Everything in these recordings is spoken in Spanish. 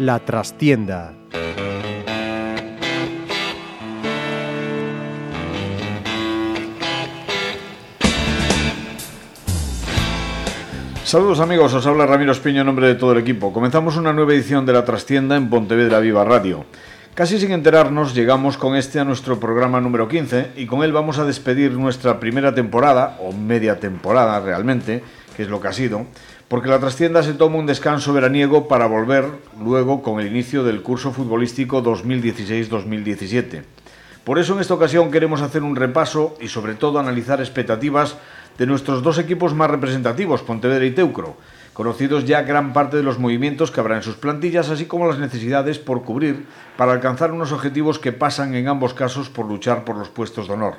La trastienda. Saludos amigos, os habla Ramiro Espiño en nombre de todo el equipo. Comenzamos una nueva edición de La Trastienda en Pontevedra Viva Radio. Casi sin enterarnos, llegamos con este a nuestro programa número 15 y con él vamos a despedir nuestra primera temporada, o media temporada realmente, que es lo que ha sido, porque la trastienda se toma un descanso veraniego para volver luego con el inicio del curso futbolístico 2016-2017. Por eso en esta ocasión queremos hacer un repaso y sobre todo analizar expectativas de nuestros dos equipos más representativos, Pontevedra y Teucro, conocidos ya gran parte de los movimientos que habrá en sus plantillas, así como las necesidades por cubrir para alcanzar unos objetivos que pasan en ambos casos por luchar por los puestos de honor.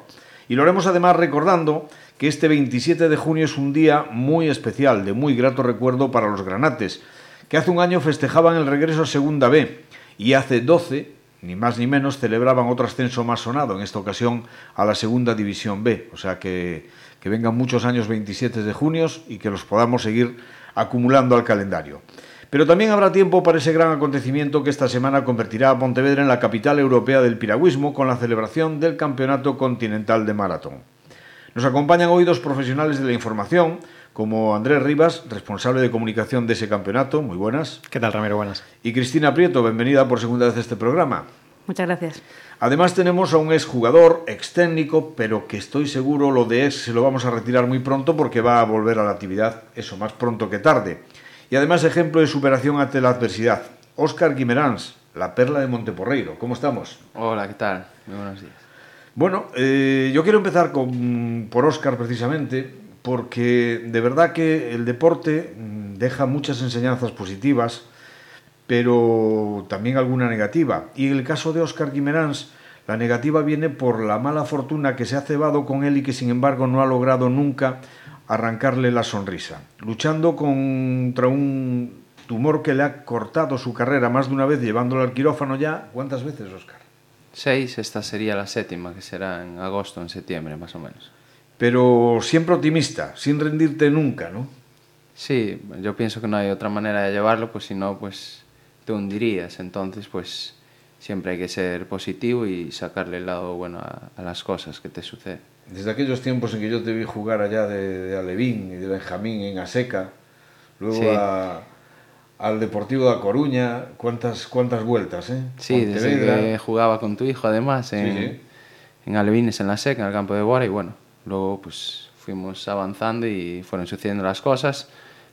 Y lo haremos además recordando que este 27 de junio es un día muy especial, de muy grato recuerdo para los granates, que hace un año festejaban el regreso a Segunda B y hace 12, ni más ni menos, celebraban otro ascenso más sonado, en esta ocasión a la Segunda División B. O sea que que vengan muchos años 27 de junio y que los podamos seguir acumulando al calendario. Pero también habrá tiempo para ese gran acontecimiento que esta semana convertirá a Pontevedra en la capital europea del piragüismo con la celebración del Campeonato Continental de Maratón. Nos acompañan hoy dos profesionales de la información, como Andrés Rivas, responsable de comunicación de ese campeonato. Muy buenas. ¿Qué tal, Ramiro? Buenas. Y Cristina Prieto, bienvenida por segunda vez a este programa. Muchas gracias. Además tenemos a un exjugador, ex técnico, pero que estoy seguro lo de ex se lo vamos a retirar muy pronto porque va a volver a la actividad, eso, más pronto que tarde. Y además ejemplo de superación ante la adversidad. Óscar Guimeráns, la perla de Monteporreiro. ¿Cómo estamos? Hola, ¿qué tal? Muy buenos días. Bueno, eh, yo quiero empezar con, por Óscar precisamente, porque de verdad que el deporte mm, deja muchas enseñanzas positivas pero también alguna negativa. Y en el caso de Óscar Guimeráns, la negativa viene por la mala fortuna que se ha cebado con él y que sin embargo no ha logrado nunca arrancarle la sonrisa. Luchando contra un tumor que le ha cortado su carrera más de una vez, llevándolo al quirófano ya. ¿Cuántas veces, Óscar? Seis, esta sería la séptima, que será en agosto, en septiembre, más o menos. Pero siempre optimista, sin rendirte nunca, ¿no? Sí, yo pienso que no hay otra manera de llevarlo, pues si no, pues te hundirías. Entonces, pues siempre hay que ser positivo y sacarle el lado bueno a, las cosas que te suceden. Desde aquellos tiempos en que yo te vi jugar allá de, Alevín y de Benjamín en Aseca, luego al Deportivo de A Coruña, ¿cuántas, cuántas vueltas? Eh? Sí, desde que jugaba con tu hijo además en, en Alevines, en la Seca, en el campo de Bora, y bueno, luego pues fuimos avanzando y fueron sucediendo las cosas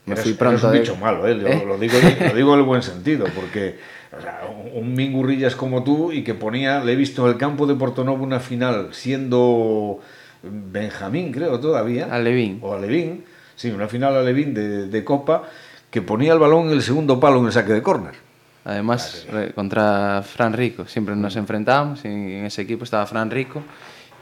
me fui pronto. un bicho malo, ¿eh? Lo, digo, lo digo en el buen sentido, porque o sea, un Mingurrillas como tú y que ponía, le he visto en el campo de Portonovo una final siendo Benjamín, creo todavía. Alevín. O Alevín, sí, una final Alevín de, de Copa, que ponía el balón en el segundo palo en el saque de córner. Además, contra Fran Rico, siempre nos enfrentábamos, y en ese equipo estaba Fran Rico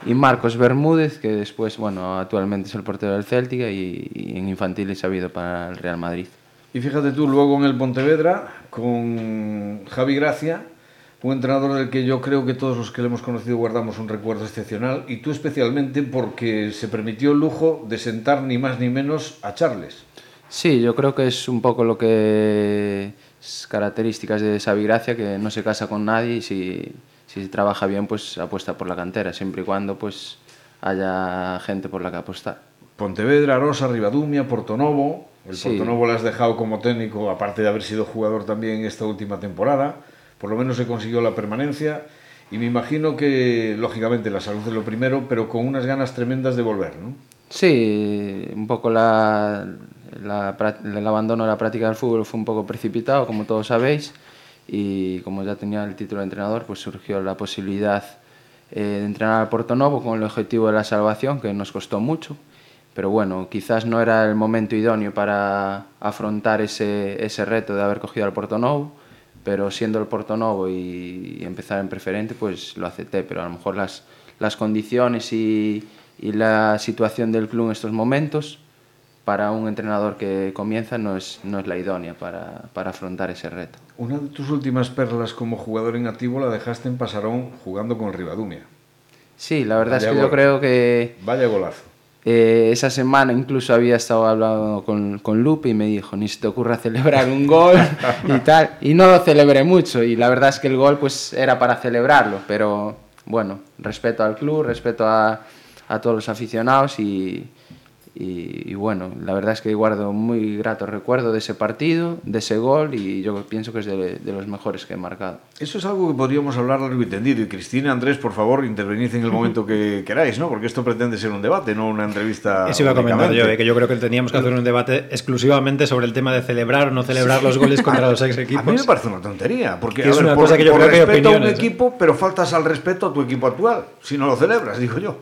y Marcos Bermúdez, que después, bueno, actualmente es el portero del Céltica y, y en infantiles ha habido para el Real Madrid. Y fíjate tú, luego en el Pontevedra, con Javi Gracia, un entrenador del que yo creo que todos los que le hemos conocido guardamos un recuerdo excepcional, y tú especialmente porque se permitió el lujo de sentar ni más ni menos a Charles. Sí, yo creo que es un poco lo que es características de Xavi Gracia, que no se casa con nadie y si si se trabaja bien, pues apuesta por la cantera, siempre y cuando pues haya gente por la que apostar. Pontevedra, Rosa, Ribadumia, Portonovo. El Portonovo lo has dejado como técnico, aparte de haber sido jugador también esta última temporada. Por lo menos se consiguió la permanencia. Y me imagino que, lógicamente, la salud es lo primero, pero con unas ganas tremendas de volver, ¿no? Sí, un poco la, la, el abandono de la práctica del fútbol fue un poco precipitado, como todos sabéis y como ya tenía el título de entrenador, pues surgió la posibilidad eh, de entrenar al Porto Novo con el objetivo de la salvación, que nos costó mucho, pero bueno, quizás no era el momento idóneo para afrontar ese, ese reto de haber cogido al Porto Novo, pero siendo el Porto Novo y, empezar en preferente, pues lo acepté, pero a lo mejor las, las condiciones y, y la situación del club en estos momentos para un entrenador que comienza no es, no es la idónea para, para afrontar ese reto. Una de tus últimas perlas como jugador en activo la dejaste en Pasarón jugando con Rivadumia. Sí, la verdad es que yo creo que... Vaya golazo. Eh, esa semana incluso había estado hablando con, con Lupe y me dijo, ni se te ocurra celebrar un gol y tal. Y no lo celebré mucho y la verdad es que el gol pues era para celebrarlo, pero bueno, respeto al club, respeto a, a todos los aficionados y, y, y, bueno, la verdad es que guardo muy grato recuerdo de ese partido, de ese gol y yo pienso que es de, de los mejores que he marcado. Eso es algo que podríamos hablar largo y tendido. Y Cristina, Andrés, por favor, intervenid en el momento que queráis, ¿no? Porque esto pretende ser un debate, no una entrevista. Eso iba a comentar yo, ¿eh? que yo creo que teníamos que hacer un debate exclusivamente sobre el tema de celebrar o no celebrar sí. los goles contra los ex equipos. A mí me parece una tontería, porque que es ver, una por, cosa que yo por creo que hay respeto a un equipo, pero faltas al respeto a tu equipo actual. Si no lo celebras, digo yo.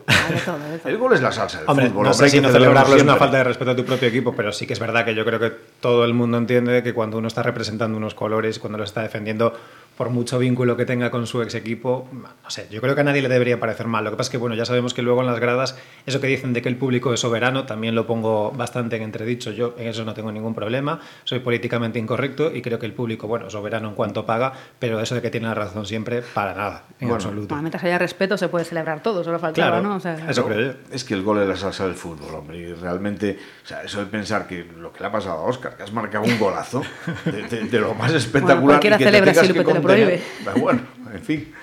El gol es la salsa del Hombre, fútbol. no sé si no celebrarlo es una falta de respeto a tu propio equipo, pero sí que es verdad que yo creo que todo el mundo entiende que cuando uno está representando unos colores, cuando lo está defendiendo, por mucho vínculo que tenga con su ex equipo, no sé, yo creo que a nadie le debería parecer mal. Lo que pasa es que, bueno, ya sabemos que luego en las gradas, eso que dicen de que el público es soberano, también lo pongo bastante en entredicho. Yo en eso no tengo ningún problema, soy políticamente incorrecto y creo que el público, bueno, soberano en cuanto paga, pero eso de que tiene la razón siempre, para nada, en Bueno, absoluto. Bueno, mientras haya respeto se puede celebrar todo, solo faltaba, Claro, ¿no? O sea, eso creo yo. Es que el gol es la salsa del fútbol, hombre. Y realmente, o sea, eso de pensar que lo que le ha pasado a Oscar, que has marcado un golazo de, de- de lo más espectacular. cualquiera y que te tengas si que Prohíbe. Pero Bueno, en fin.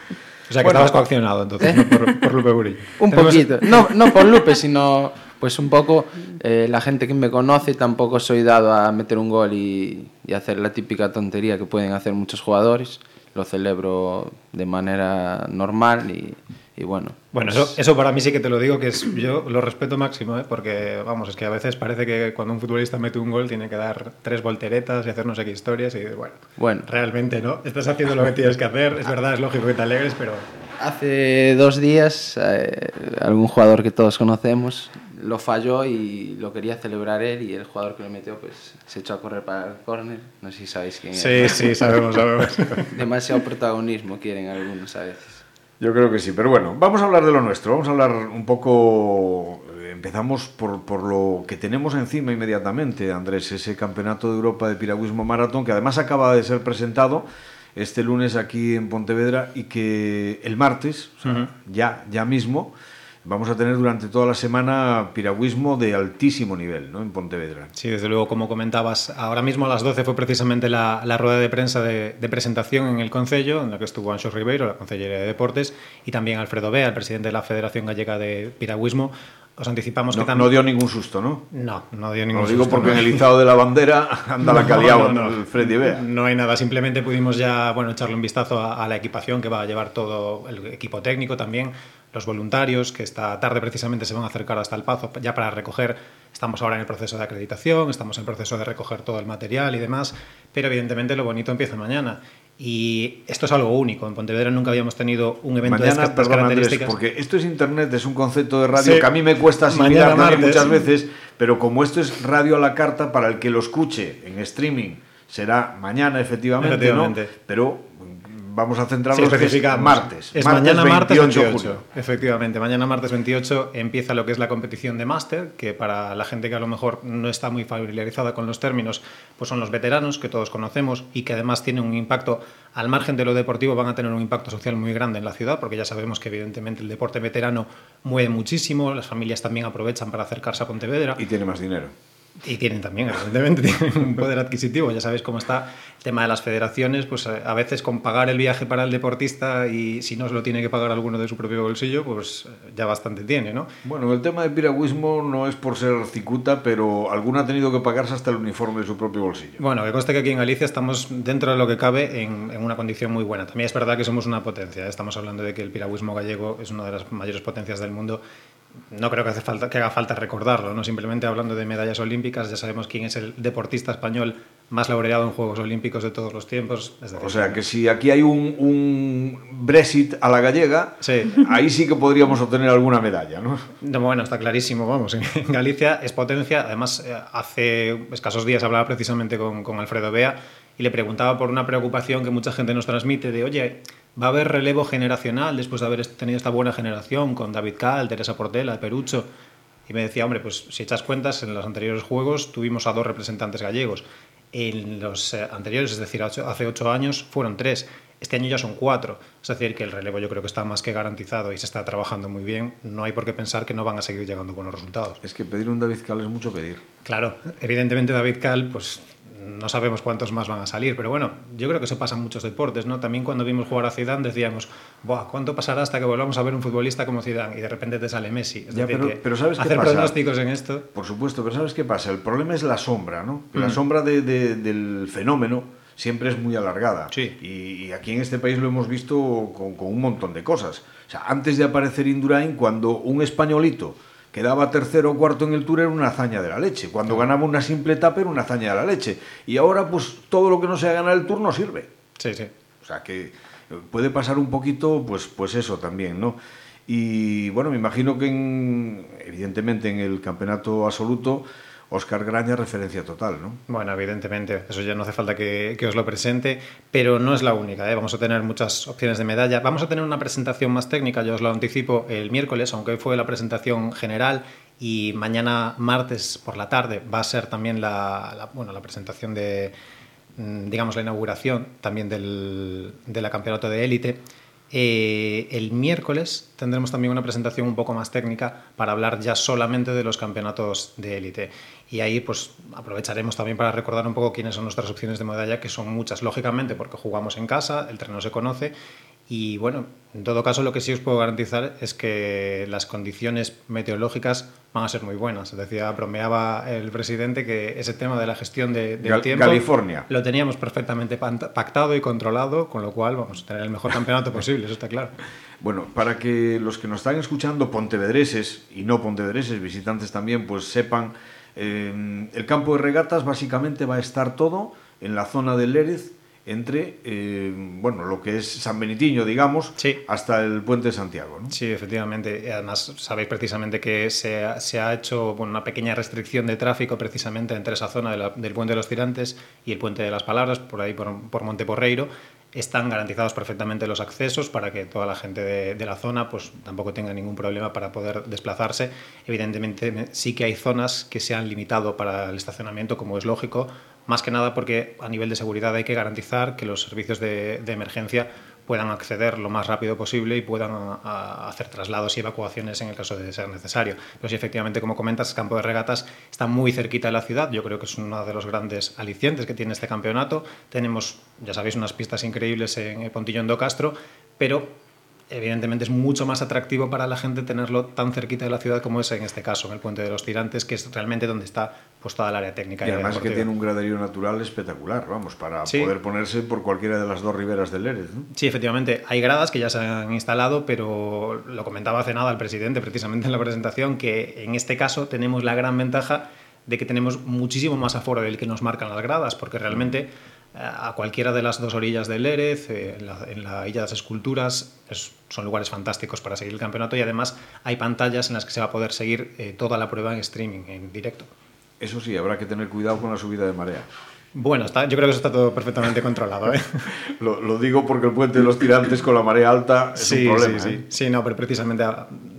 O sea que Bueno. estabas coaccionado entonces, ¿no? por, por Lupe Burillo. Un Tenemos- poquito. No, no por Lupe, sino pues un poco eh, la gente que me conoce tampoco soy dado a meter un gol y, y hacer la típica tontería que pueden hacer muchos jugadores. Lo celebro de manera normal y, y bueno. Bueno, pues- eso, eso para mí sí que te lo digo, que es, yo lo respeto máximo, ¿eh? porque vamos, es que a veces parece que cuando un futbolista mete un gol tiene que dar tres volteretas y hacer no sé qué historias y bueno, Bueno. realmente no, estás haciendo lo que tienes que hacer, es verdad, es lógico que te alegres, pero Hace dos días eh, algún jugador que todos conocemos lo falló y lo quería celebrar él y el jugador que lo metió pues se echó a correr para el córner. No sé si sabéis quién sí, es. sí, sabemos, sabemos. Demasiado protagonismo quieren algunos a veces. Yo creo que sí, pero bueno, vamos a hablar de lo nuestro, vamos a hablar un poco, eh, empezamos por, por lo que tenemos encima inmediatamente, Andrés, ese Campeonato de Europa de Piragüismo Maratón, que además acaba de ser presentado este lunes aquí en Pontevedra y que el martes, o sea, ya, ya mismo, vamos a tener durante toda la semana piragüismo de altísimo nivel ¿no? en Pontevedra. Sí, desde luego, como comentabas, ahora mismo a las 12 fue precisamente la, la rueda de prensa de, de presentación en el Concello, en la que estuvo Anxo Ribeiro, la Concellería de Deportes, y también Alfredo Bea, el presidente de la Federación Gallega de Piragüismo. Os anticipamos No, que también... no dio ningún susto, ¿no? No, no dio ningún Lo digo susto, porque ¿no? en el izado de la bandera anda la No, caliaba el Freddy Bea. No hay nada, simplemente pudimos ya bueno, echarle un vistazo a, a la equipación que va a llevar todo el equipo técnico también, los voluntarios que esta tarde precisamente se van a acercar hasta el Pazo ya para recoger, estamos ahora en el proceso de acreditación, estamos en el proceso de recoger todo el material y demás, pero evidentemente lo bonito empieza mañana. Y esto es algo único. En Pontevedra nunca habíamos tenido un evento de Mañana, estas perdón Andrés, características. porque esto es internet, es un concepto de radio Sí. que a mí me cuesta asimilar martes. muchas veces, pero como esto es radio a la carta, para el que lo escuche en streaming será mañana efectivamente, Efectivamente. ¿no? Pero vamos a Sí, centrarnos es especificamos. martes. Es mañana martes 28. junio. Efectivamente, mañana martes 28 empieza lo que es la competición de máster, que para la gente que a lo mejor no está muy familiarizada con los términos, pues son los veteranos que todos conocemos y que además tienen un impacto, al margen de lo deportivo, van a tener un impacto social muy grande en la ciudad, porque ya sabemos que evidentemente el deporte veterano mueve muchísimo, las familias también aprovechan para acercarse a Pontevedra. Y tiene más dinero. Y tienen también, evidentemente, tienen un poder adquisitivo. Ya sabéis cómo está el tema de las federaciones, pues eh, a veces con pagar el viaje para el deportista y si no se lo tiene que pagar alguno de su propio bolsillo, pues eh, ya bastante tiene, ¿no? Bueno, el tema de piragüismo no es por ser cicuta, pero alguno ha tenido que pagarse hasta el uniforme de su propio bolsillo. Bueno, que conste que aquí en Galicia estamos dentro de lo que cabe en, en una condición muy buena. También es verdad que somos una potencia. ¿eh? Estamos hablando de que el piragüismo gallego es una de las mayores potencias del mundo. No creo que, hace falta, que haga falta recordarlo, ¿no? Simplemente hablando de medallas olímpicas, ya sabemos quién es el deportista español más laureado en Juegos Olímpicos de todos los tiempos. Es decir, O sea, que si aquí hay un, un Brexit a la gallega, Sí. ahí sí que podríamos obtener alguna medalla, ¿no? No, bueno, está clarísimo, vamos. En Galicia es potencia. Además, eh, hace escasos días hablaba precisamente con, con Alfredo Bea y le preguntaba por una preocupación que mucha gente nos transmite de, oye, ¿va a haber relevo generacional después de haber tenido esta buena generación con David Cal, Teresa Portela, Perucho? Y me decía, hombre, pues si echas cuentas, en los anteriores juegos tuvimos a dos representantes gallegos. En los eh, anteriores, es decir, hace ocho años, fueron tres. Este año ya son cuatro. Es decir, que el relevo yo creo que está más que garantizado y se está trabajando muy bien. No hay por qué pensar que no van a seguir llegando buenos resultados. Es que pedir un David Cal es mucho pedir. Claro, evidentemente David Cal, pues no sabemos cuántos más van a salir, pero bueno, yo creo que eso pasa en muchos deportes, ¿no? También cuando vimos jugar a Zidane decíamos, Buah, ¿cuánto pasará hasta que volvamos a ver un futbolista como Zidane? Y de repente te sale Messi. ya, pero, ¿sabes hacer pasa? pronósticos en esto. Por supuesto, pero ¿sabes qué pasa? El problema es la sombra, ¿no? La mm. sombra del fenómeno siempre es muy alargada. Sí. Y, aquí en este país lo hemos visto con, con un montón de cosas. O sea, antes de aparecer Indurain, cuando un españolito quedaba tercero o cuarto en el Tour era una hazaña de la leche. Cuando ganaba una simple etapa era una hazaña de la leche. Y ahora, pues todo lo que no sea ganar el Tour no sirve. Sí, sí. O sea que puede pasar un poquito, pues, pues eso también, ¿no? Y bueno, me imagino que evidentemente en el campeonato absoluto Oscar Graña referencia total, ¿no? Bueno, evidentemente, eso ya no hace falta que, os lo presente, pero no es la única, ¿eh? vamos a tener muchas opciones de medalla. Vamos a tener una presentación más técnica, yo os lo anticipo, el miércoles, aunque hoy fue la presentación general y mañana martes por la tarde va a ser también la, bueno, la presentación de, mm, digamos, la inauguración también del, de la campeonato de élite. Eh, el miércoles tendremos también una presentación un poco más técnica para hablar ya solamente de los campeonatos de élite. Y ahí pues aprovecharemos también para recordar un poco quiénes son nuestras opciones de medalla, que son muchas, lógicamente, porque jugamos en casa, el terreno se conoce y bueno, en todo caso lo que sí os puedo garantizar es que las condiciones meteorológicas van a ser muy buenas. Decía, bromeaba el presidente que ese tema de la gestión de, del tiempo California. lo teníamos perfectamente pactado y controlado, con lo cual vamos a tener el mejor campeonato posible, eso está claro. Bueno, para que los que nos están escuchando, pontevedreses y no pontevedreses, visitantes también, pues sepan, eh, el campo de regatas básicamente va a estar todo en la zona del Lérez, entre eh, bueno lo que es San Benitiño, digamos, hasta el puente de Santiago. ¿no? Sí, efectivamente. Además, sabéis precisamente que se ha, se ha hecho bueno, una pequeña restricción de tráfico precisamente entre esa zona del puente de los Tirantes y el puente de las Palabras, por ahí por, por Monteporreiro. Están garantizados perfectamente los accesos para que toda la gente de, la zona pues, tampoco tenga ningún problema para poder desplazarse. Evidentemente, sí que hay zonas que se han limitado para el estacionamiento, como es lógico, más que nada porque a nivel de seguridad hay que garantizar que los servicios de, emergencia puedan acceder lo más rápido posible y puedan hacer traslados y evacuaciones en el caso de ser necesario. Pero sí, efectivamente, como comentas, el campo de regatas está muy cerquita de la ciudad. Yo creo que es uno de los grandes alicientes que tiene este campeonato. Tenemos, ya sabéis, unas pistas increíbles en Pontillón do Castro, pero evidentemente es mucho más atractivo para la gente tenerlo tan cerquita de la ciudad como es en este caso, en el Puente de los Tirantes, que es realmente donde está toda el área técnica. Y, además que tiene un graderío natural espectacular, vamos, para poder ponerse por cualquiera de las dos riberas del Lérez. Sí, efectivamente, hay gradas que ya se han instalado, pero lo comentaba hace nada el presidente precisamente en la presentación, que en este caso tenemos la gran ventaja de que tenemos muchísimo más aforo del que nos marcan las gradas, porque realmente a cualquiera de las dos orillas del Lérez, eh, en, la, en, la, Isla de las Esculturas, son lugares fantásticos para seguir el campeonato y además hay pantallas en las que se va a poder seguir eh, toda la prueba en streaming, en directo. Eso sí, habrá que tener cuidado con la subida de marea. Bueno, está, yo creo que eso está todo perfectamente controlado. ¿eh? lo, lo, digo porque el puente de los tirantes con la marea alta es sí, un problema. Sí, sí. ¿eh? sí, no, pero precisamente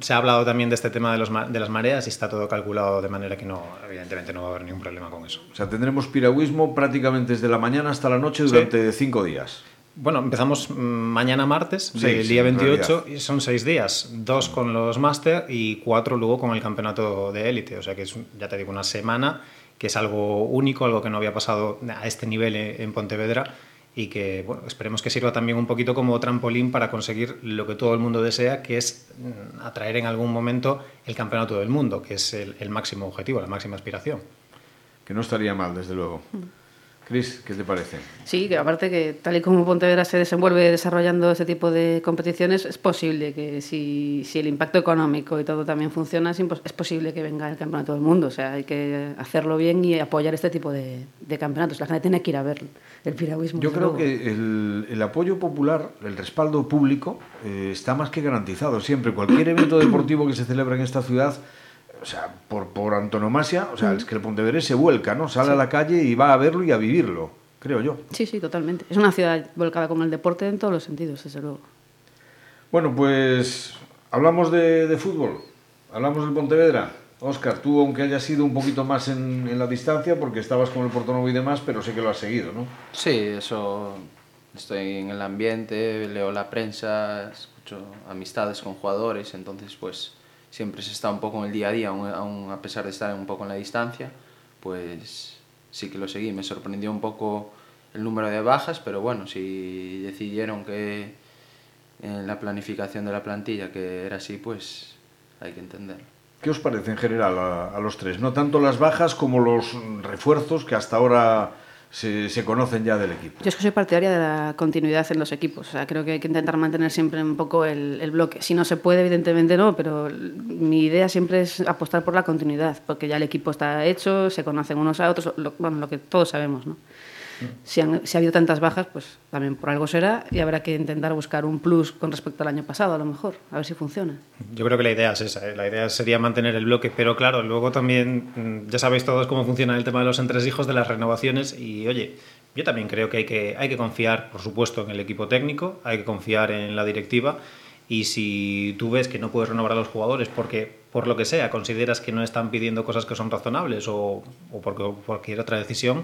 se ha hablado también de este tema de, los, de las mareas y está todo calculado de manera que no, evidentemente no va a haber ningún problema con eso. O sea, tendremos piragüismo prácticamente desde la mañana hasta la noche durante sí. cinco días. Bueno, empezamos mm, mañana martes, sí, el día 28, y son seis días, dos con los máster y cuatro luego con el campeonato de élite. O sea que es, ya te digo, una semana que es algo único, algo que no había pasado a este nivel en Pontevedra y que bueno, esperemos que sirva también un poquito como trampolín para conseguir lo que todo el mundo desea, que es mm, atraer en algún momento el campeonato del mundo, que es el, el máximo objetivo, la máxima aspiración. Que no estaría mal, desde luego. Mm. Cris, ¿qué te parece? Sí, que aparte que tal y como Pontevedra se desenvuelve desarrollando este tipo de competiciones, es posible que si, si el impacto económico y todo también funciona, es posible que venga el campeonato del mundo. O sea, hay que hacerlo bien y apoyar este tipo de, de campeonatos. La gente tiene que ir a ver el piragüismo. Yo creo luego. que el, el, apoyo popular, el respaldo público, eh, está más que garantizado siempre. Cualquier evento deportivo que se celebra en esta ciudad o sea, por, por antonomasia, o sea, mm. es que el Pontevedrés se vuelca, ¿no? Sale sí. a la calle y va a verlo y a vivirlo, creo yo. Sí, sí, totalmente. Es una ciudad volcada con el deporte en todos los sentidos, desde luego. Bueno, pues hablamos de, de fútbol, hablamos del Pontevedra. Oscar, tú aunque hayas sido un poquito más en, en la distancia, porque estabas con el Portonovo y demás, pero sé que lo has seguido, ¿no? Sí, eso estoy en el ambiente, leo la prensa, escucho amistades con jugadores, entonces pues siempre se está un poco en el día a día, aún, a pesar de estar un poco en la distancia, pues sí que lo seguí. Me sorprendió un poco el número de bajas, pero bueno, si decidieron que en la planificación de la plantilla que era así, pues hay que entenderlo. ¿Qué os parece en general a los tres? No tanto las bajas como los refuerzos que hasta ahora se, se, conocen ya del equipo. Yo es que soy partidaria de la continuidad en los equipos. O sea, creo que hay que intentar mantener siempre un poco el, el, bloque. Si no se puede, evidentemente no, pero mi idea siempre es apostar por la continuidad, porque ya el equipo está hecho, se conocen unos a otros, lo, bueno, lo que todos sabemos, ¿no? Si, han, si, ha habido tantas bajas, pues también por algo será y habrá que intentar buscar un plus con respecto al año pasado, a lo mejor, a ver si funciona. Yo creo que la idea es esa, ¿eh? la idea sería mantener el bloque, pero claro, luego también mm, ya sabéis todos cómo funciona el tema de los entresijos, de las renovaciones y oye, yo también creo que hay que, hay que confiar, por supuesto, en el equipo técnico, hay que confiar en la directiva y si tú ves que no puedes renovar a los jugadores porque por lo que sea consideras que no están pidiendo cosas que son razonables o, o por cualquier otra decisión,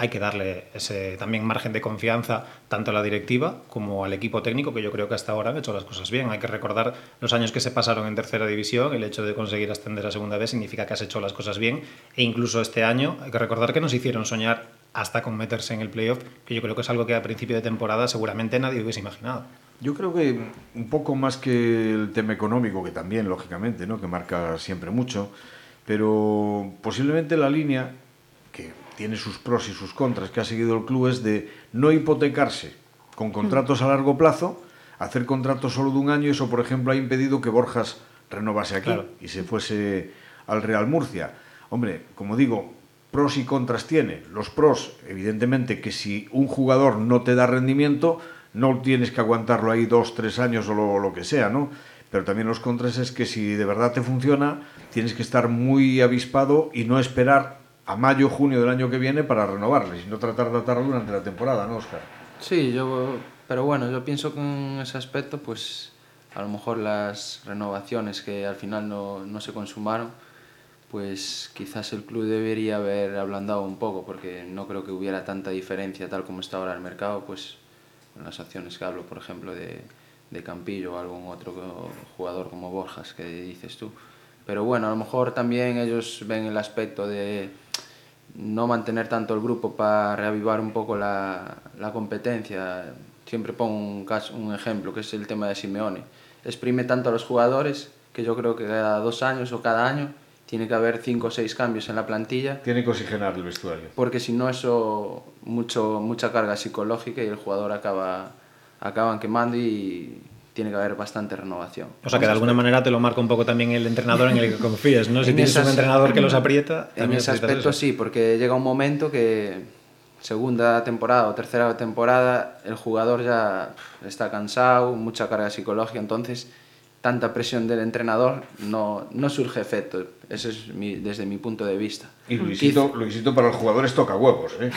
hay que darle ese también margen de confianza tanto a la directiva como al equipo técnico, que yo creo que hasta ahora han hecho las cosas bien. Hay que recordar los años que se pasaron en tercera división, el hecho de conseguir ascender a segunda vez significa que has hecho las cosas bien, e incluso este año hay que recordar que nos hicieron soñar hasta con meterse en el playoff, que yo creo que es algo que a principio de temporada seguramente nadie hubiese imaginado. Yo creo que un poco más que el tema económico, que también, lógicamente, ¿no? que marca siempre mucho, pero posiblemente la línea tiene sus pros y sus contras que ha seguido el club es de no hipotecarse con contratos a largo plazo, hacer contratos solo de un año, eso por ejemplo ha impedido que Borjas renovase aquí claro. y se fuese al Real Murcia. Hombre, como digo, pros y contras tiene. Los pros, evidentemente, que si un jugador no te da rendimiento, no tienes que aguantarlo ahí dos, tres años o lo, lo que sea, ¿no? Pero también los contras es que si de verdad te funciona, tienes que estar muy avispado y no esperar a mayo, junio del año que viene para renovarles y no tratar de atarlo durante la temporada, ¿no, Oscar? Sí, yo, pero bueno, yo pienso que en ese aspecto, pues a lo mejor las renovaciones que al final no, no se consumaron, pues quizás el club debería haber ablandado un poco, porque no creo que hubiera tanta diferencia tal como está ahora el mercado, pues con las acciones que hablo, por ejemplo, de, de Campillo o algún otro jugador como Borjas que dices tú. Pero bueno, a lo mejor también ellos ven el aspecto de no mantener tanto el grupo para reavivar un poco la, la competencia. Siempre pongo un, caso, un ejemplo, que es el tema de Simeone. Exprime tanto a los jugadores que yo creo que cada dos años o cada año tiene que haber cinco o seis cambios en la plantilla. Tiene que oxigenar el vestuario. Porque si no, eso mucho, mucha carga psicológica y el jugador acaba acaban quemando y tiene que haber bastante renovación. O sea, que de alguna manera te lo marca un poco también el entrenador en el que confíes, ¿no? Si tienes esas, un entrenador que los aprieta... En ese aspecto sí, porque llega un momento que segunda temporada o tercera temporada el jugador ya está cansado, mucha carga psicológica, entonces tanta presión del entrenador no, no surge efecto. Ese es mi, desde mi punto de vista. Y Luisito, Luisito para los jugadores toca huevos, ¿eh?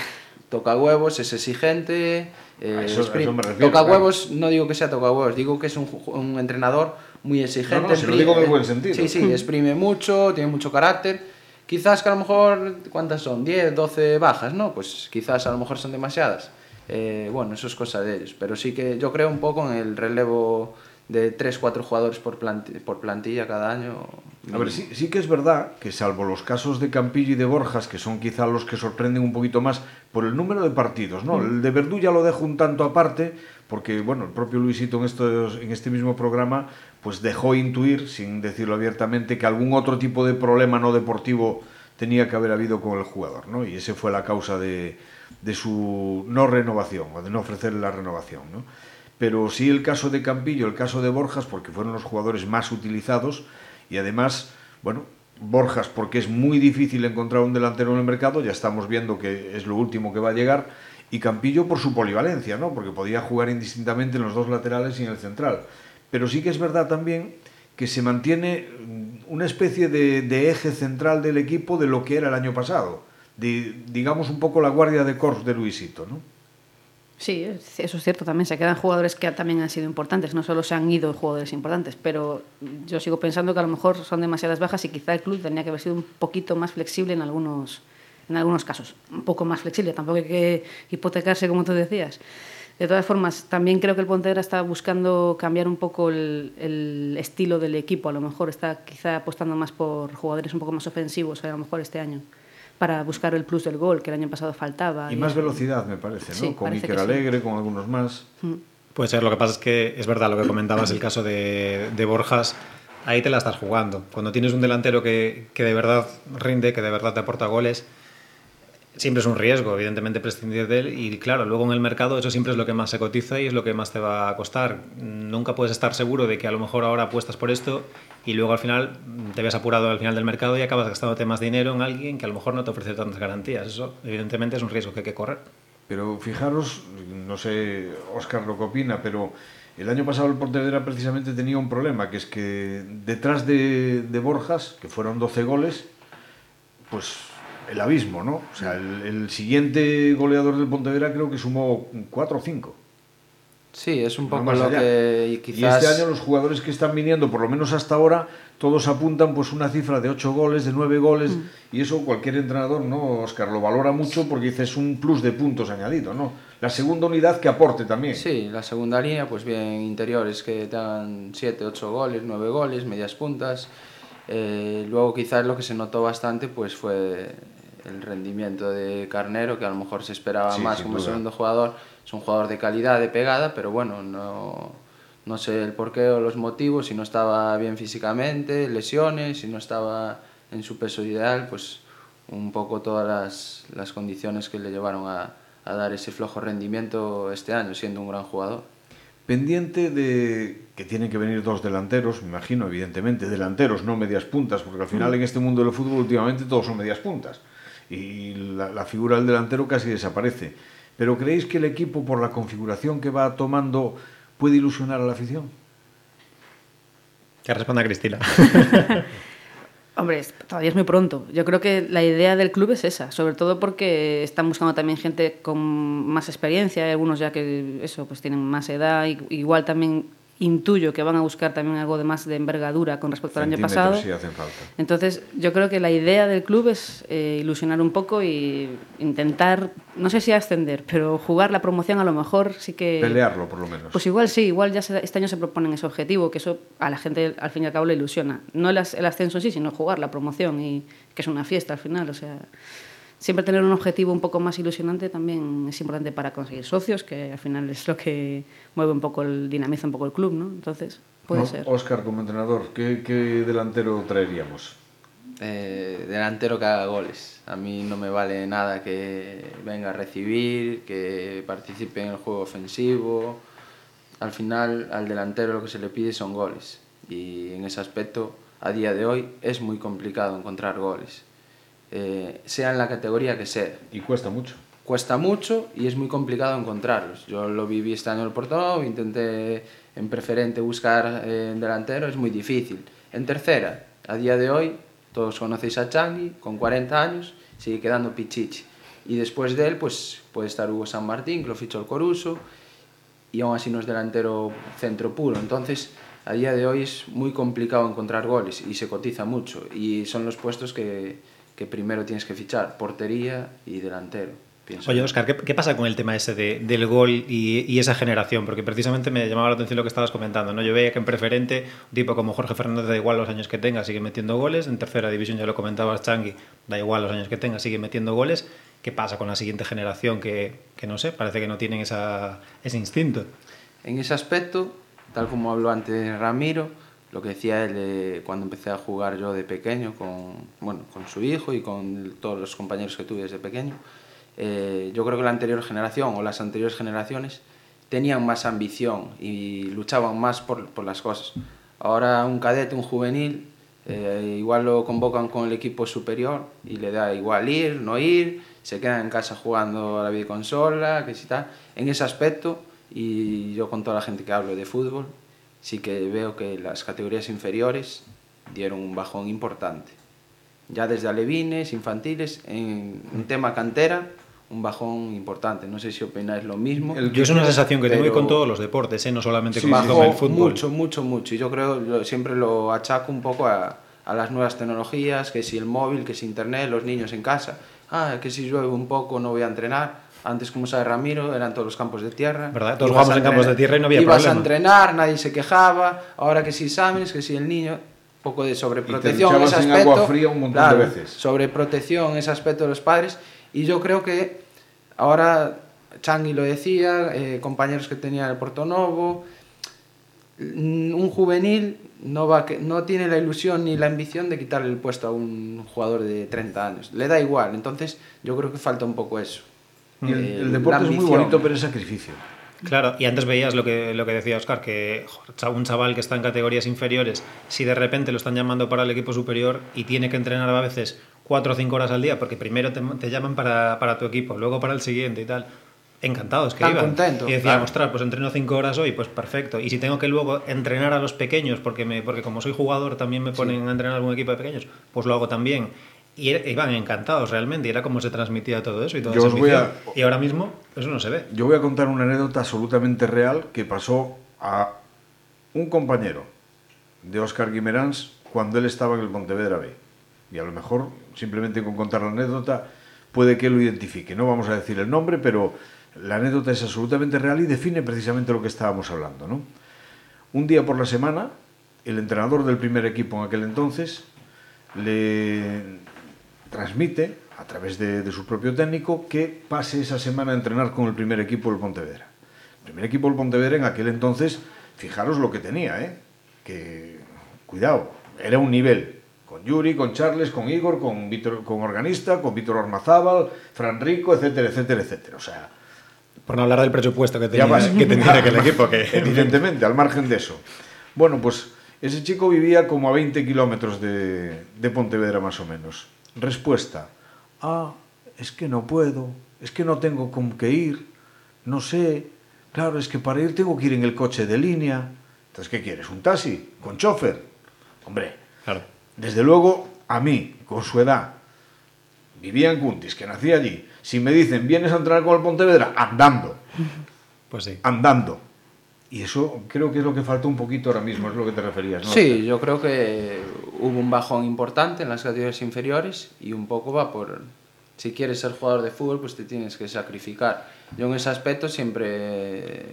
Toca huevos, es exigente, eh, eso, eso me refiero, toca huevos, no digo que sea toca huevos, digo que es un, un entrenador muy exigente. No, no, si lo digo en el buen sentido. Sí, sí, exprime mucho, tiene mucho carácter. Quizás que a lo mejor, ¿cuántas son? 10, 12 bajas, ¿no? Pues quizás a lo mejor son demasiadas. Eh, bueno, eso es cosa de ellos. Pero sí que yo creo un poco en el relevo de 3, 4 jugadores por plantilla, por plantilla cada año. A ver, sí, sí que es verdad que salvo los casos de Campillo y de Borjas, que son quizá los que sorprenden un poquito más por el número de partidos, ¿no? Mm. El de Verdú ya lo dejo un tanto aparte, porque, bueno, el propio Luisito en, estos, en este mismo programa pues dejó intuir, sin decirlo abiertamente, que algún otro tipo de problema no deportivo tenía que haber habido con el jugador, ¿no? Y ese fue la causa de, de su no renovación, o de no ofrecerle la renovación, ¿no? Pero sí el caso de Campillo, el caso de Borjas, porque fueron los jugadores más utilizados y además, bueno, Borjas porque es muy difícil encontrar un delantero en el mercado, ya estamos viendo que es lo último que va a llegar, y Campillo por su polivalencia, ¿no? porque podía jugar indistintamente en los dos laterales y en el central. Pero sí que es verdad también que se mantiene una especie de, eje central del equipo de lo que era el año pasado, digamos un poco la guardia de corps de Luisito, ¿no? Sí, eso es cierto también. Se quedan jugadores que también han sido importantes. No solo se han ido jugadores importantes, pero yo sigo pensando que a lo mejor son demasiadas bajas y quizá el club tendría que haber sido un poquito más flexible en algunos, en algunos casos. Un poco más flexible, tampoco hay que hipotecarse como tú decías. De todas formas, también creo que el Pontevedra está buscando cambiar un poco el, el, estilo del equipo. A lo mejor está quizá apostando más por jugadores un poco más ofensivos, a lo mejor este año para buscar el plus del gol que el año pasado faltaba. Y, y más velocidad, me parece, ¿no? Sí, con parece Iker Alegre, sí. con algunos más. Mm. Puede ser, lo que pasa es que es verdad lo que comentabas, el caso de, de Borjas, ahí te la estás jugando. Cuando tienes un delantero que, que de verdad rinde, que de verdad te aporta goles, siempre es un riesgo, evidentemente, prescindir de él. Y claro, luego en el mercado eso siempre es lo que más se cotiza y es lo que más te va a costar. Nunca puedes estar seguro de que a lo mejor ahora apuestas por esto y luego al final te ves apurado al final del mercado y acabas gastándote más dinero en alguien que a lo mejor no te ofrece tantas garantías. Eso, evidentemente, es un riesgo que hay que correr. Pero fijaros, no sé, Óscar lo que opina, pero el año pasado el Pontevedra precisamente tenía un problema, que es que detrás de, de Borjas, que fueron 12 goles, pues el abismo, ¿no? O sea, el, el, siguiente goleador del Pontevedra creo que sumó 4 o 5. Sí, es un poco lo allá. que quizás... Y este año los jugadores que están viniendo, por lo menos hasta ahora, todos apuntan pues una cifra de 8 goles, de 9 goles, mm. y eso cualquier entrenador, ¿no, Oscar? Lo valora mucho porque dice es un plus de puntos añadido, ¿no? La segunda unidad que aporte también. Sí, la segunda línea, pues bien, interiores que dan 7, 8 goles, 9 goles, medias puntas. Eh, luego quizás lo que se notó bastante pues fue el rendimiento de Carnero, que a lo mejor se esperaba sí, más como duda. segundo jugador. Es un jugador de calidad, de pegada, pero bueno, no, no sé el porqué o los motivos, si no estaba bien físicamente, lesiones, si no estaba en su peso ideal, pues un poco todas las, las condiciones que le llevaron a, a dar ese flojo rendimiento este año, siendo un gran jugador. Pendiente de que tienen que venir dos delanteros, me imagino, evidentemente, delanteros, no medias puntas, porque al final en este mundo del fútbol últimamente todos son medias puntas y la, la, figura del delantero casi desaparece. Pero ¿creéis que el equipo, por la configuración que va tomando, puede ilusionar a la afición? Que responda Cristina. Hombre, todavía es muy pronto. Yo creo que la idea del club es esa, sobre todo porque están buscando también gente con más experiencia, algunos ya que eso pues tienen más edad, igual también intuyo que van a buscar también algo de más de envergadura con respecto al año pasado. Sí hacen falta. Entonces, yo creo que la idea del club es eh, ilusionar un poco y intentar, no sé si ascender, pero jugar la promoción a lo mejor sí que... Pelearlo, por lo menos. Pues igual sí, igual ya se, este año se proponen ese objetivo, que eso a la gente al fin y al cabo le ilusiona. No el, el ascenso en sí, sino jugar la promoción y que es una fiesta al final, o sea siempre tener un objetivo un poco más ilusionante también es importante para conseguir socios, que al final es lo que mueve un poco el dinamiza un poco el club, ¿no? Entonces, puede no, ser. Oscar, como entrenador, ¿qué, qué delantero traeríamos? Eh, delantero que haga goles. A mí no me vale nada que venga a recibir, que participe en el juego ofensivo. Al final, al delantero lo que se le pide son goles. Y en ese aspecto, a día de hoy, es muy complicado encontrar goles eh, sea en la categoría que sea. Y cuesta mucho. Cuesta mucho y es muy complicado encontrarlos. Yo lo viví este año en el Porto, intenté en preferente buscar eh, en delantero, es muy difícil. En tercera, a día de hoy, todos conocéis a Changui, con 40 años, sigue quedando Pichichi. Y después de él, pues puede estar Hugo San Martín, que lo fichó el Coruso, y aún así no es delantero centro puro. Entonces, a día de hoy es muy complicado encontrar goles y se cotiza mucho. Y son los puestos que, que primero tienes que fichar portería y delantero. Pienso Oye, Oscar, ¿qué, ¿qué, pasa con el tema ese de, del gol y, y, esa generación? Porque precisamente me llamaba la atención lo que estabas comentando. ¿no? Yo veía que en preferente, un tipo como Jorge Fernández, da igual los años que tenga, sigue metiendo goles. En tercera división, ya lo comentabas, Changui, da igual los años que tenga, sigue metiendo goles. ¿Qué pasa con la siguiente generación que, que no sé, parece que no tienen esa, ese instinto? En ese aspecto, tal como habló antes Ramiro, lo que decía él cuando empecé a jugar yo de pequeño con, bueno, con su hijo y con todos los compañeros que tuve desde pequeño, eh, yo creo que la anterior generación o las anteriores generaciones tenían más ambición y luchaban más por, por las cosas. Ahora un cadete, un juvenil, eh, igual lo convocan con el equipo superior y le da igual ir, no ir, se queda en casa jugando a la videoconsola, que si tal. En ese aspecto, y yo con toda la gente que hablo de fútbol, sí que veo que las categorías inferiores dieron un bajón importante. Ya desde alevines, infantiles, en un tema cantera, un bajón importante. No sé si opináis lo mismo. El, yo es una sensación que tengo con todos los deportes, ¿eh? no solamente sí, con, bajó el fútbol. Mucho, mucho, mucho. Y yo creo, yo siempre lo achaco un poco a, a, las nuevas tecnologías, que si el móvil, que si internet, los niños en casa. Ah, que si llueve un poco no voy a entrenar. Antes, como sabe Ramiro, eran todos los campos de tierra. ¿Verdad? Todos jugamos en campos de tierra y no había ibas problema. a entrenar, nadie se quejaba. Ahora que si exámenes, que si el niño poco de sobreprotección en ese aspecto. agua fría un montón claro, de veces. Sobreprotección, ese aspecto de los padres. Y yo creo que ahora, Changi lo decía, eh, compañeros que tenía el Porto Novo, un juvenil no, va que, no tiene la ilusión ni la ambición de quitarle el puesto a un jugador de 30 años. Le da igual. Entonces, yo creo que falta un poco eso. Y el, el deporte es muy bonito, pero es sacrificio. Claro, y antes veías lo que, lo que decía Oscar, que un chaval que está en categorías inferiores, si de repente lo están llamando para el equipo superior y tiene que entrenar a veces cuatro o cinco horas al día, porque primero te, te llaman para, para, tu equipo, luego para el siguiente y tal, encantados que Tan iban. contento, y decían, claro. ostras, pues entreno cinco horas hoy, pues perfecto. Y si tengo que luego entrenar a los pequeños, porque, me, porque como soy jugador también me ponen sí. a entrenar a algún equipo de pequeños, pues lo hago también y iban encantados realmente, y era como se transmitía todo eso y toda Yo esa voy a, Y ahora mismo eso no se ve. Yo voy a contar una anécdota absolutamente real que pasó a un compañero de Óscar Guimeráns cuando él estaba en el Pontevedra B. Y a lo mejor, simplemente con contar la anécdota, puede que lo identifique. No vamos a decir el nombre, pero la anécdota es absolutamente real y define precisamente lo que estábamos hablando. ¿no? Un día por la semana, el entrenador del primer equipo en aquel entonces le transmite a través de, su propio técnico que pase esa semana a entrenar con el primer equipo del Pontevedra. El primer equipo del Pontevedra en aquel entonces, fijaros lo que tenía, ¿eh? que cuidado, era un nivel con Yuri, con Charles, con Igor, con, Víctor, con Organista, con Víctor Ormazábal, Fran Rico, etcétera, etcétera, etcétera. O sea, por no hablar del presupuesto que tenía, que tenía aquel equipo. Que... Evidentemente, al margen de eso. Bueno, pues ese chico vivía como a 20 kilómetros de, de Pontevedra más o menos. Respuesta. Ah, es que no puedo, es que no tengo con qué ir, no sé. Claro, es que para ir tengo que ir en el coche de línea. Entonces, ¿qué quieres? ¿Un taxi? ¿Con chofer? Hombre, claro. desde luego, a mí, con su edad, vivía en Cuntis, que nací allí. Si me dicen, ¿vienes a entrenar con el Pontevedra? Andando. Pues sí. Andando. Y eso creo que es lo que falta un poquito ahora mismo, es lo que te referías, ¿no? Sí, yo creo que hubo un bajón importante en las categorías inferiores y un poco va por... Si quieres ser jugador de fútbol, pues te tienes que sacrificar. Yo en ese aspecto siempre,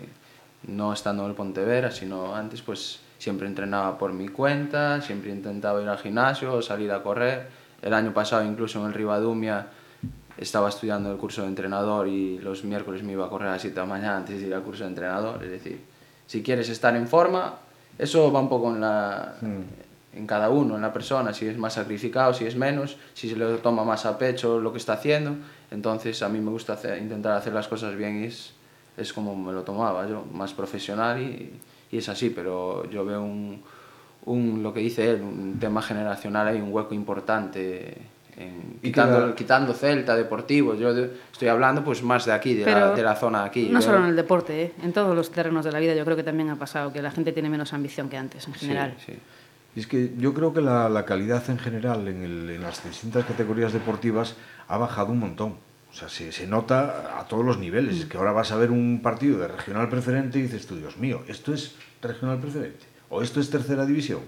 no estando en el Pontevedra, sino antes, pues siempre entrenaba por mi cuenta, siempre intentaba ir al gimnasio, salir a correr. El año pasado incluso en el Rivadumia estaba estudiando el curso de entrenador y los miércoles me iba a correr a las 7 de la mañana antes de ir al curso de entrenador. Es decir, si quieres estar en forma, eso va un poco en, la, mm. en cada uno, en la persona, si es más sacrificado, si es menos, si se le toma más a pecho lo que está haciendo. Entonces a mí me gusta hacer, intentar hacer las cosas bien y es, es como me lo tomaba yo, más profesional y, y es así, pero yo veo un, un, lo que dice él, un tema generacional, hay un hueco importante en, quitando, la... quitando Celta, Deportivo, yo de, estoy hablando pues más de aquí, de, la, de la, zona de aquí. No solo en el deporte, ¿eh? en todos los terrenos de la vida yo creo que también ha pasado, que la gente tiene menos ambición que antes en general. Sí, sí. Y es que yo creo que la, la calidad en general en, el, en, las distintas categorías deportivas ha bajado un montón. O sea, se, se nota a todos los niveles. Mm. Es que ahora vas a ver un partido de regional preferente y dices tú, Dios mío, ¿esto es regional preferente? ¿O esto es tercera división?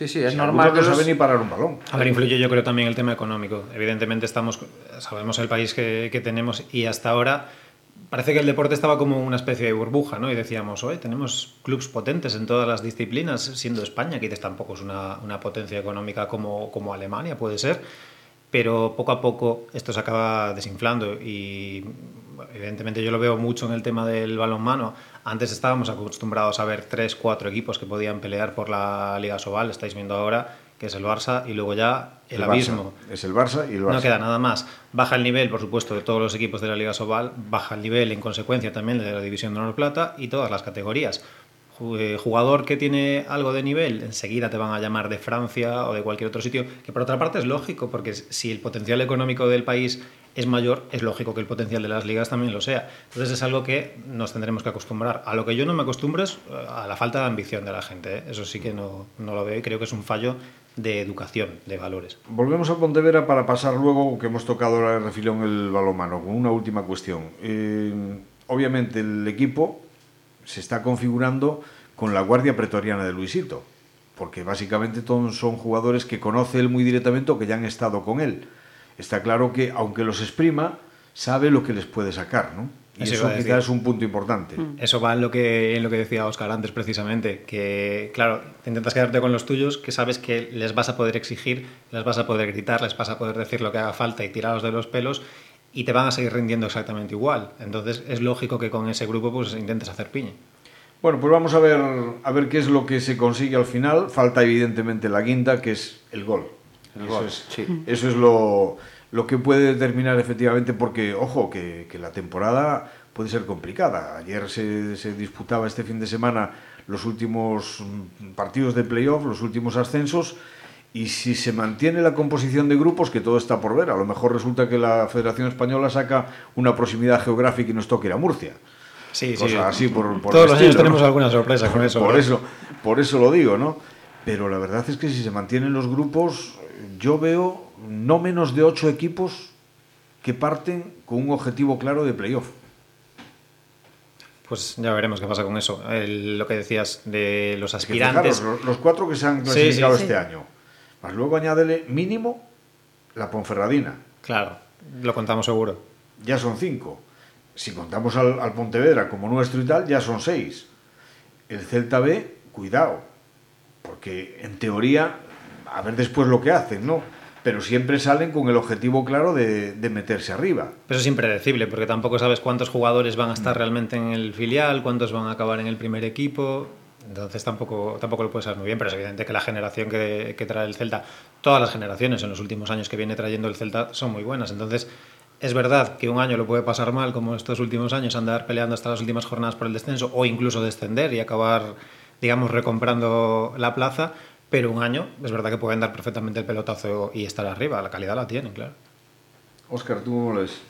Sí, sí, es si normal. No sabe ni parar un balón. A ver, influye yo creo también el tema económico. Evidentemente estamos, sabemos el país que, que tenemos y hasta ahora parece que el deporte estaba como una especie de burbuja, ¿no? Y decíamos, oye, tenemos clubes potentes en todas las disciplinas, siendo España, que tampoco es una, una potencia económica como, como Alemania, puede ser, pero poco a poco esto se acaba desinflando y evidentemente yo lo veo mucho en el tema del balonmano. Antes estábamos acostumbrados a ver tres, cuatro equipos que podían pelear por la Liga Sobal, estáis viendo ahora que es el Barça y luego ya el, el abismo. Barça. Es el Barça y el Barça. No queda nada más. Baja el nivel, por supuesto, de todos los equipos de la Liga Sobal, baja el nivel en consecuencia también de la División de Honor Plata y todas las categorías. eh, Jugador que tiene algo de nivel, enseguida te van a llamar de Francia o de cualquier otro sitio, que por otra parte es lógico, porque si el potencial económico del país es mayor, es lógico que el potencial de las ligas también lo sea. Entonces es algo que nos tendremos que acostumbrar. A lo que yo no me acostumbro es a la falta de ambición de la gente. ¿eh? Eso sí que no, no lo veo y creo que es un fallo de educación, de valores. Volvemos a Pontevedra para pasar luego, que hemos tocado ahora de refilón el balonmano, con una última cuestión. Eh, obviamente el equipo se está configurando con la guardia pretoriana de Luisito, porque básicamente son jugadores que conoce él muy directamente o que ya han estado con él. Está claro que, aunque los exprima, sabe lo que les puede sacar, ¿no? Y eso, eso quizás es un punto importante. Mm. Eso va en lo, que, en lo que decía Oscar antes, precisamente, que, claro, intentas quedarte con los tuyos, que sabes que les vas a poder exigir, les vas a poder gritar, les vas a poder decir lo que haga falta y tirarlos de los pelos, y te van a seguir rindiendo exactamente igual. Entonces es lógico que con ese grupo pues intentes hacer piña. Bueno, pues vamos a ver, a ver qué es lo que se consigue al final. Falta evidentemente la guinda, que es el gol. Eso. Es, sí. eso es lo, lo que puede determinar efectivamente, porque, ojo, que, que la temporada puede ser complicada. Ayer se, se, disputaba este fin de semana los últimos partidos de playoff, los últimos ascensos, y si se mantiene la composición de grupos, que todo está por ver, a lo mejor resulta que la Federación Española saca una proximidad geográfica y nos toque ir a Murcia. Sí, sí. Así por, por Todos los años tenemos alguna sorpresa con eso. Por, eso. por eso lo digo, ¿no? Pero la verdad es que si se mantienen los grupos, yo veo no menos de ocho equipos que parten con un objetivo claro de playoff. Pues ya veremos qué pasa con eso. El, lo que decías de los aspirantes. Fijaros, los, cuatro que se han clasificado sí, sí, este sí. año. Más luego añádele mínimo la Ponferradina. Claro, lo contamos seguro. Ya son cinco. Si contamos al, al Pontevedra como nuestro y tal, ya son seis. El Celta B, cuidado. Porque en teoría, a ver después lo que hacen, ¿no? pero siempre salen con el objetivo claro de, de, meterse arriba. Pero es impredecible, porque tampoco sabes cuántos jugadores van a estar realmente en el filial, cuántos van a acabar en el primer equipo. Entonces tampoco, tampoco lo puedes saber muy bien, pero es evidente que la generación que, que trae el Celta, todas las generaciones en los últimos años que viene trayendo el Celta son muy buenas. Entonces es verdad que un año lo puede pasar mal, como estos últimos años, andar peleando hasta las últimas jornadas por el descenso, o incluso descender y acabar, digamos, recomprando la plaza, pero un año es verdad que pueden dar perfectamente el pelotazo y estar arriba, la calidad la tienen, claro. Óscar, ¿tú cómo lo ves?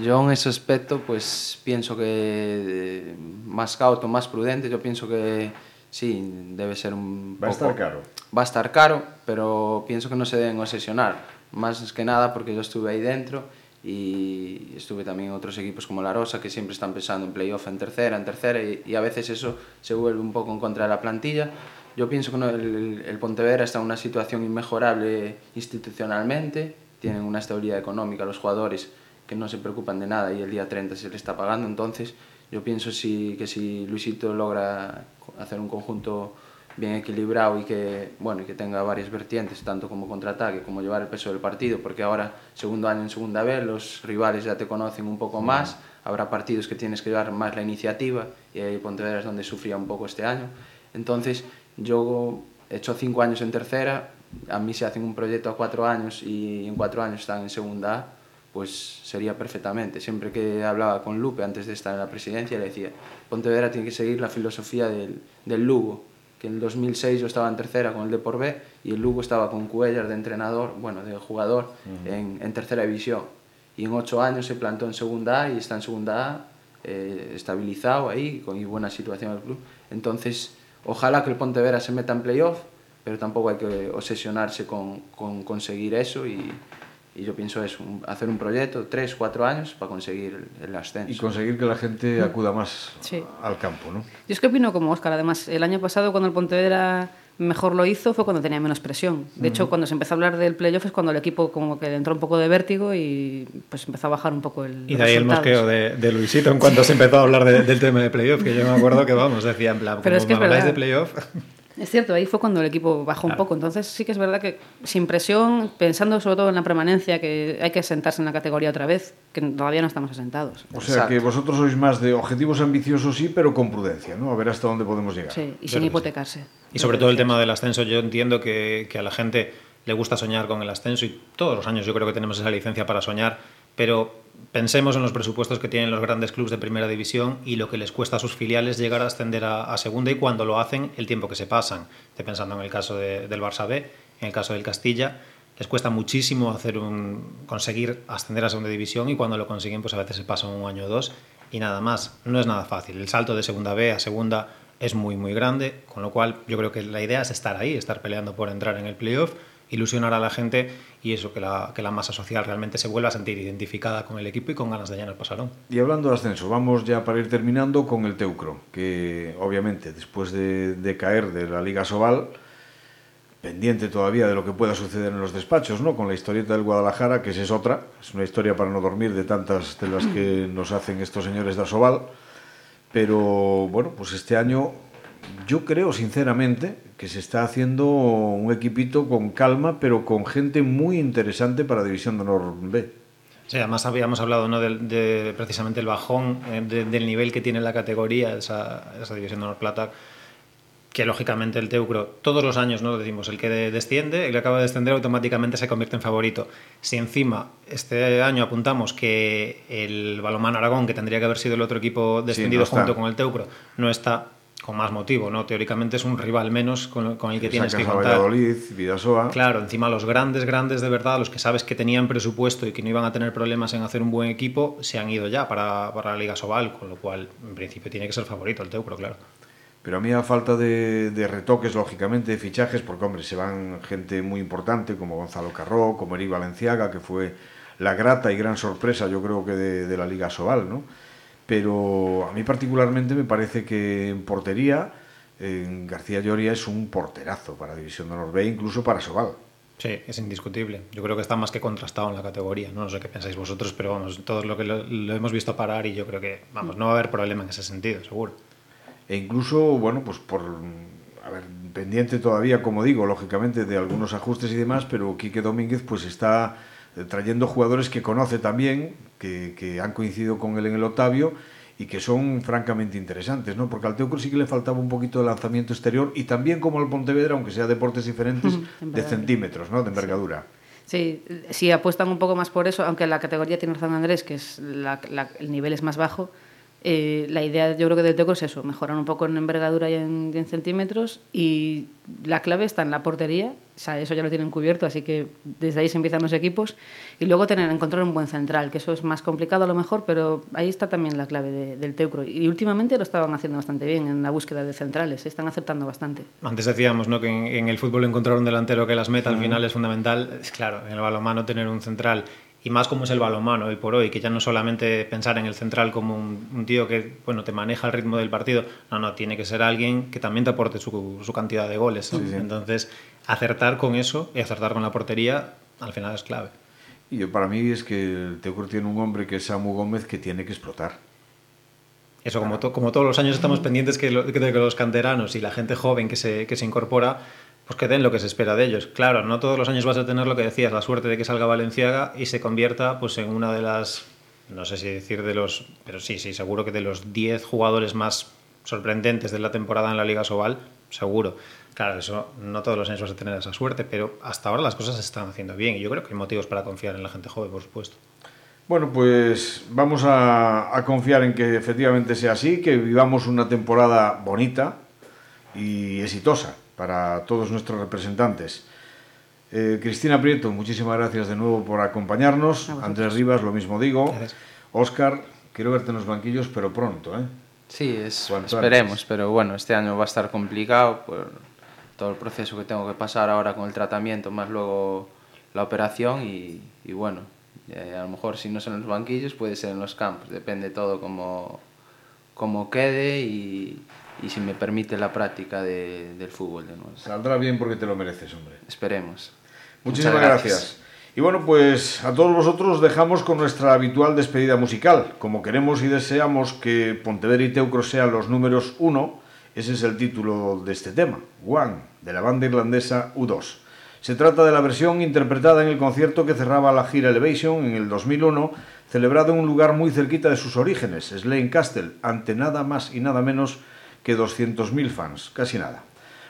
Yo en ese aspecto pues pienso que más cauto, más prudente, yo pienso que sí, debe ser un Va a estar caro. Va a estar caro, pero pienso que no se deben obsesionar, más que nada porque yo estuve ahí dentro y estuve también en otros equipos como La Rosa que siempre están pensando en playoff en tercera, en tercera y, y a veces eso se vuelve un poco en contra de la plantilla. Yo pienso que no, el, el, Pontevedra está en una situación inmejorable institucionalmente, tienen una estabilidad económica los jugadores que no se preocupan de nada y el día 30 se le está pagando, entonces yo pienso si, que si Luisito logra hacer un conjunto bien equilibrado y que, bueno, y que tenga varias vertientes, tanto como contraataque como llevar el peso del partido, porque ahora, segundo año en segunda vez, los rivales ya te conocen un poco más, habrá partidos que tienes que llevar más la iniciativa y ahí Pontevedra es donde sufría un poco este año. Entonces, yo he hecho cinco años en tercera, a mí se hacen un proyecto a cuatro años y en cuatro años están en segunda A, pues sería perfectamente. Siempre que hablaba con Lupe antes de estar en la presidencia, le decía, Pontevedra tiene que seguir la filosofía del, del Lugo, que en el 2006 yo estaba en tercera con el Depor B y el Lugo estaba con Cuellar de entrenador, bueno, de jugador, uh -huh. en, en, tercera división. Y en ocho años se plantó en segunda A y está en segunda A, eh, estabilizado ahí, con y buena situación el club. Entonces, Ojalá que el Pontevedra se meta en playoff, pero tampoco hay que obsesionarse con, con conseguir eso y, y yo pienso es un, hacer un proyecto, tres, cuatro años, para conseguir el, el ascenso. Y conseguir que la gente acuda más sí. al campo, ¿no? Yo es que opino como Óscar, además, el año pasado cuando el Pontevedra mejor lo hizo fue cuando tenía menos presión. De hecho, uh -huh. cuando se empezó a hablar del playoff es cuando el equipo como que le entró un poco de vértigo y pues empezó a bajar un poco el Y de ahí el mosqueo de, de, Luisito en cuanto se empezó a hablar de, del tema de playoff, que yo me acuerdo que vamos, decía en plan, Pero es que es habláis de playoff... Es cierto, ahí fue cuando el equipo bajó claro. un poco. Entonces sí que es verdad que sin presión, pensando sobre todo en la permanencia, que hay que asentarse en la categoría otra vez, que todavía no estamos asentados. O sea, Exacto. que vosotros sois más de objetivos ambiciosos, sí, pero con prudencia, ¿no? A ver hasta dónde podemos llegar. Sí, y sin hipotecarse. Y sobre todo el tema del ascenso, yo entiendo que, que a la gente le gusta soñar con el ascenso y todos los años yo creo que tenemos esa licencia para soñar, pero pensemos en los presupuestos que tienen los grandes clubes de primera división y lo que les cuesta a sus filiales llegar a ascender a, segunda y cuando lo hacen el tiempo que se pasan. Estoy pensando en el caso de, del Barça B, en el caso del Castilla, les cuesta muchísimo hacer un, conseguir ascender a segunda división y cuando lo consiguen pues a veces se pasan un año o dos y nada más. No es nada fácil. El salto de segunda B a segunda es muy muy grande, con lo cual yo creo que la idea es estar ahí, estar peleando por entrar en el playoff ilusionar a la gente y eso, que la, que la masa social realmente se vuelva a sentir identificada con el equipo y con ganas de llenar el pasarón. Y hablando de ascenso, vamos ya para ir terminando con el Teucro, que obviamente después de, caer de la Liga Sobal, pendiente todavía de lo que pueda suceder en los despachos, ¿no? Con la historieta del Guadalajara, que esa es otra, es una historia para no dormir de tantas de las que nos hacen estos señores de Asobal, pero bueno, pues este año yo creo sinceramente que se está haciendo un equipito con calma, pero con gente muy interesante para División de Honor B. Sí, además habíamos hablado ¿no? de, de precisamente el bajón eh, de, del nivel que tiene la categoría, esa, esa División de Honor Plata, que lógicamente el Teucro todos los años no decimos el que desciende el que acaba de descender automáticamente se convierte en favorito si encima este año apuntamos que el Balomán Aragón que tendría que haber sido el otro equipo descendido sí, no junto con el Teucro no está con más motivo, ¿no? Teóricamente es un rival menos con, con el que tienes que contar. Valladolid, Vidasoa. Claro, encima los grandes, grandes de verdad, los que sabes que tenían presupuesto y que no iban a tener problemas en hacer un buen equipo, se han ido ya para, para la Liga Sobal, con lo cual, en principio, tiene que ser favorito el Teucro, claro. Pero a mí a falta de, de, retoques, lógicamente, de fichajes, porque, hombre, se van gente muy importante como Gonzalo Carró, como Eri Valenciaga, que fue la grata y gran sorpresa, yo creo que de, de la Liga Sobal, ¿no? Pero a mí particularmente me parece que en portería en García Lloria es un porterazo para División de Honor B, incluso para Sobal. Sí, es indiscutible. Yo creo que está más que contrastado en la categoría. No, no sé qué pensáis vosotros, pero vamos, todos lo que lo, lo, hemos visto parar y yo creo que, vamos, no va a haber problema en ese sentido, seguro. E incluso, bueno, pues por, a ver, pendiente todavía, como digo, lógicamente de algunos ajustes y demás, pero Quique Domínguez pues está eh, trayendo jugadores que conoce también, que, que, han coincidido con él en el Octavio y que son francamente interesantes, ¿no? Porque al Teucro sí que le faltaba un poquito de lanzamiento exterior y también como al Pontevedra, aunque sea deportes diferentes, de centímetros, ¿no? De envergadura. Sí. sí, sí apuestan un poco más por eso, aunque la categoría tiene razón Andrés, que es la, la, el nivel es más bajo, eh, la idea yo creo que del Teco es eso, mejorar un poco en envergadura y en, en, centímetros y la clave está en la portería, o sea, eso ya lo tienen cubierto, así que desde ahí se empiezan los equipos y luego tener encontrar un buen central, que eso es más complicado a lo mejor, pero ahí está también la clave de, del Teucro y últimamente lo estaban haciendo bastante bien en la búsqueda de centrales, se están aceptando bastante. Antes decíamos ¿no? que en, en el fútbol encontrar un delantero que las meta al final es fundamental, claro, en el balonmano tener un central y más como es el balonmano hoy por hoy, que ya no solamente pensar en el central como un, un, tío que bueno te maneja el ritmo del partido, no, no, tiene que ser alguien que también te aporte su, su cantidad de goles. ¿no? Sí, sí. Entonces, acertar con eso y acertar con la portería al final es clave. Y yo, para mí es que el Teucro tiene un hombre que es Samu Gómez que tiene que explotar. Eso, como, to, como todos los años estamos pendientes que, lo, que de que los canteranos y la gente joven que se, que se incorpora pues que den lo que se espera de ellos. Claro, no todos los años vas a tener lo que decías, la suerte de que salga Valenciaga y se convierta pues en una de las, no sé si decir de los, pero sí, sí, seguro que de los 10 jugadores más sorprendentes de la temporada en la Liga Sobal, seguro. Claro, eso no todos los años vas a tener esa suerte, pero hasta ahora las cosas se están haciendo bien y yo creo que hay motivos para confiar en la gente joven, por supuesto. Bueno, pues vamos a, a confiar en que efectivamente sea así, que vivamos una temporada bonita y exitosa para todos nuestros representantes. Eh, Cristina Prieto, muchísimas gracias de nuevo por acompañarnos. Andrés Rivas, lo mismo digo. Oscar, quiero verte en los banquillos, pero pronto, ¿eh? Sí, es, esperemos, antes. pero bueno, este año va a estar complicado por todo el proceso que tengo que pasar ahora con el tratamiento, más luego la operación y, y bueno, eh, a lo mejor si no son en los banquillos puede ser en los campos, depende todo como, como quede y, y si me permite la práctica de, del fútbol de nuevo. Saldrá bien porque te lo mereces, hombre. Esperemos. Muchísimas Muchas gracias. gracias. Y bueno, pues a todos vosotros dejamos con nuestra habitual despedida musical. Como queremos y deseamos que Pontevedra y Teucro sean los números uno, ese es el título de este tema, One, de la banda irlandesa U2. Se trata de la versión interpretada en el concierto que cerraba la gira Elevation en el 2001, celebrado en un lugar muy cerquita de sus orígenes, Slane Castle, ante nada más y nada menos que 200.000 fans, casi nada.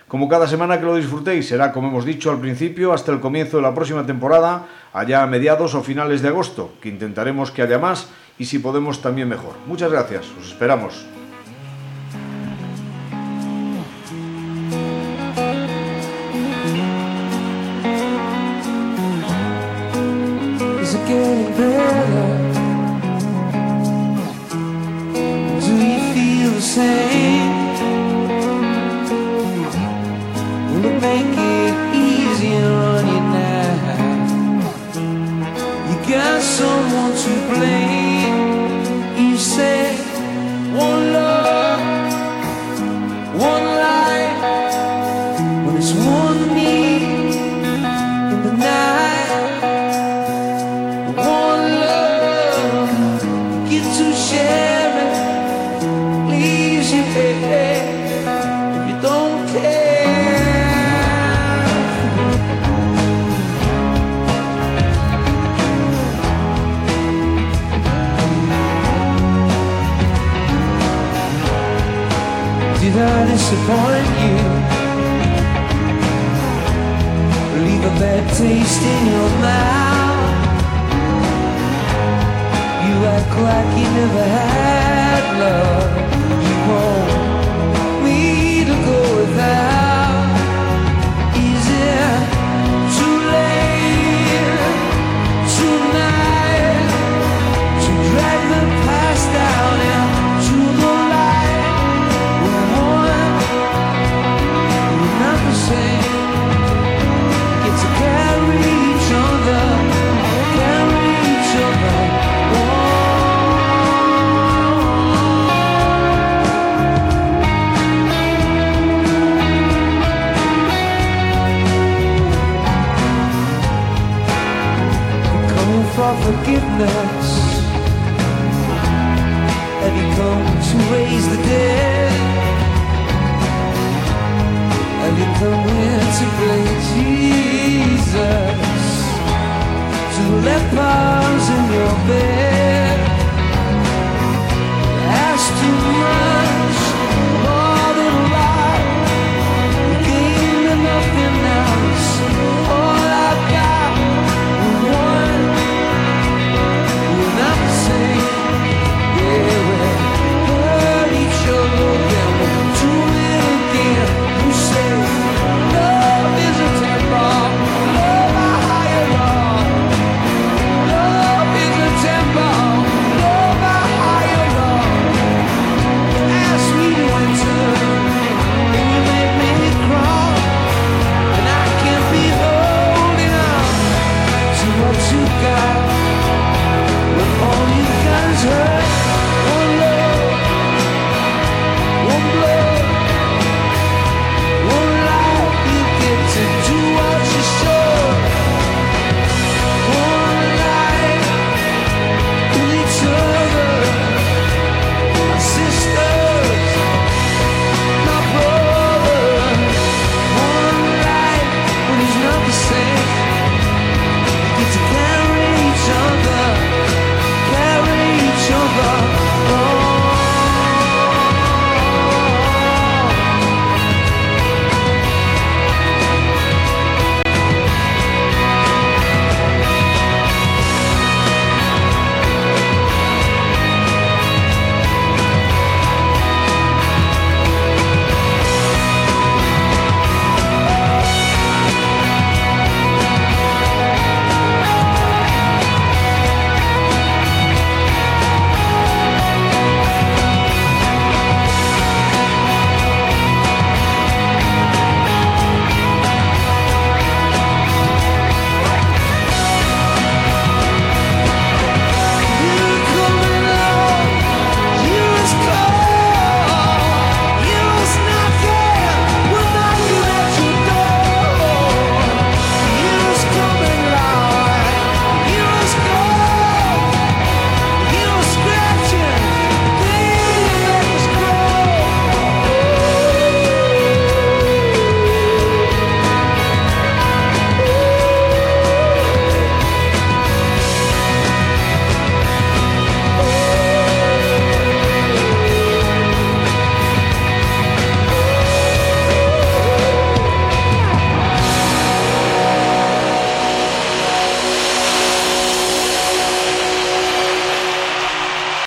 Como cada semana que lo disfrutéis, será, como hemos dicho al principio, hasta el comienzo de la próxima temporada, allá a mediados o finales de agosto, que intentaremos que haya más y si podemos también mejor. Muchas gracias, os esperamos. Disappoint you. Leave a bad taste in your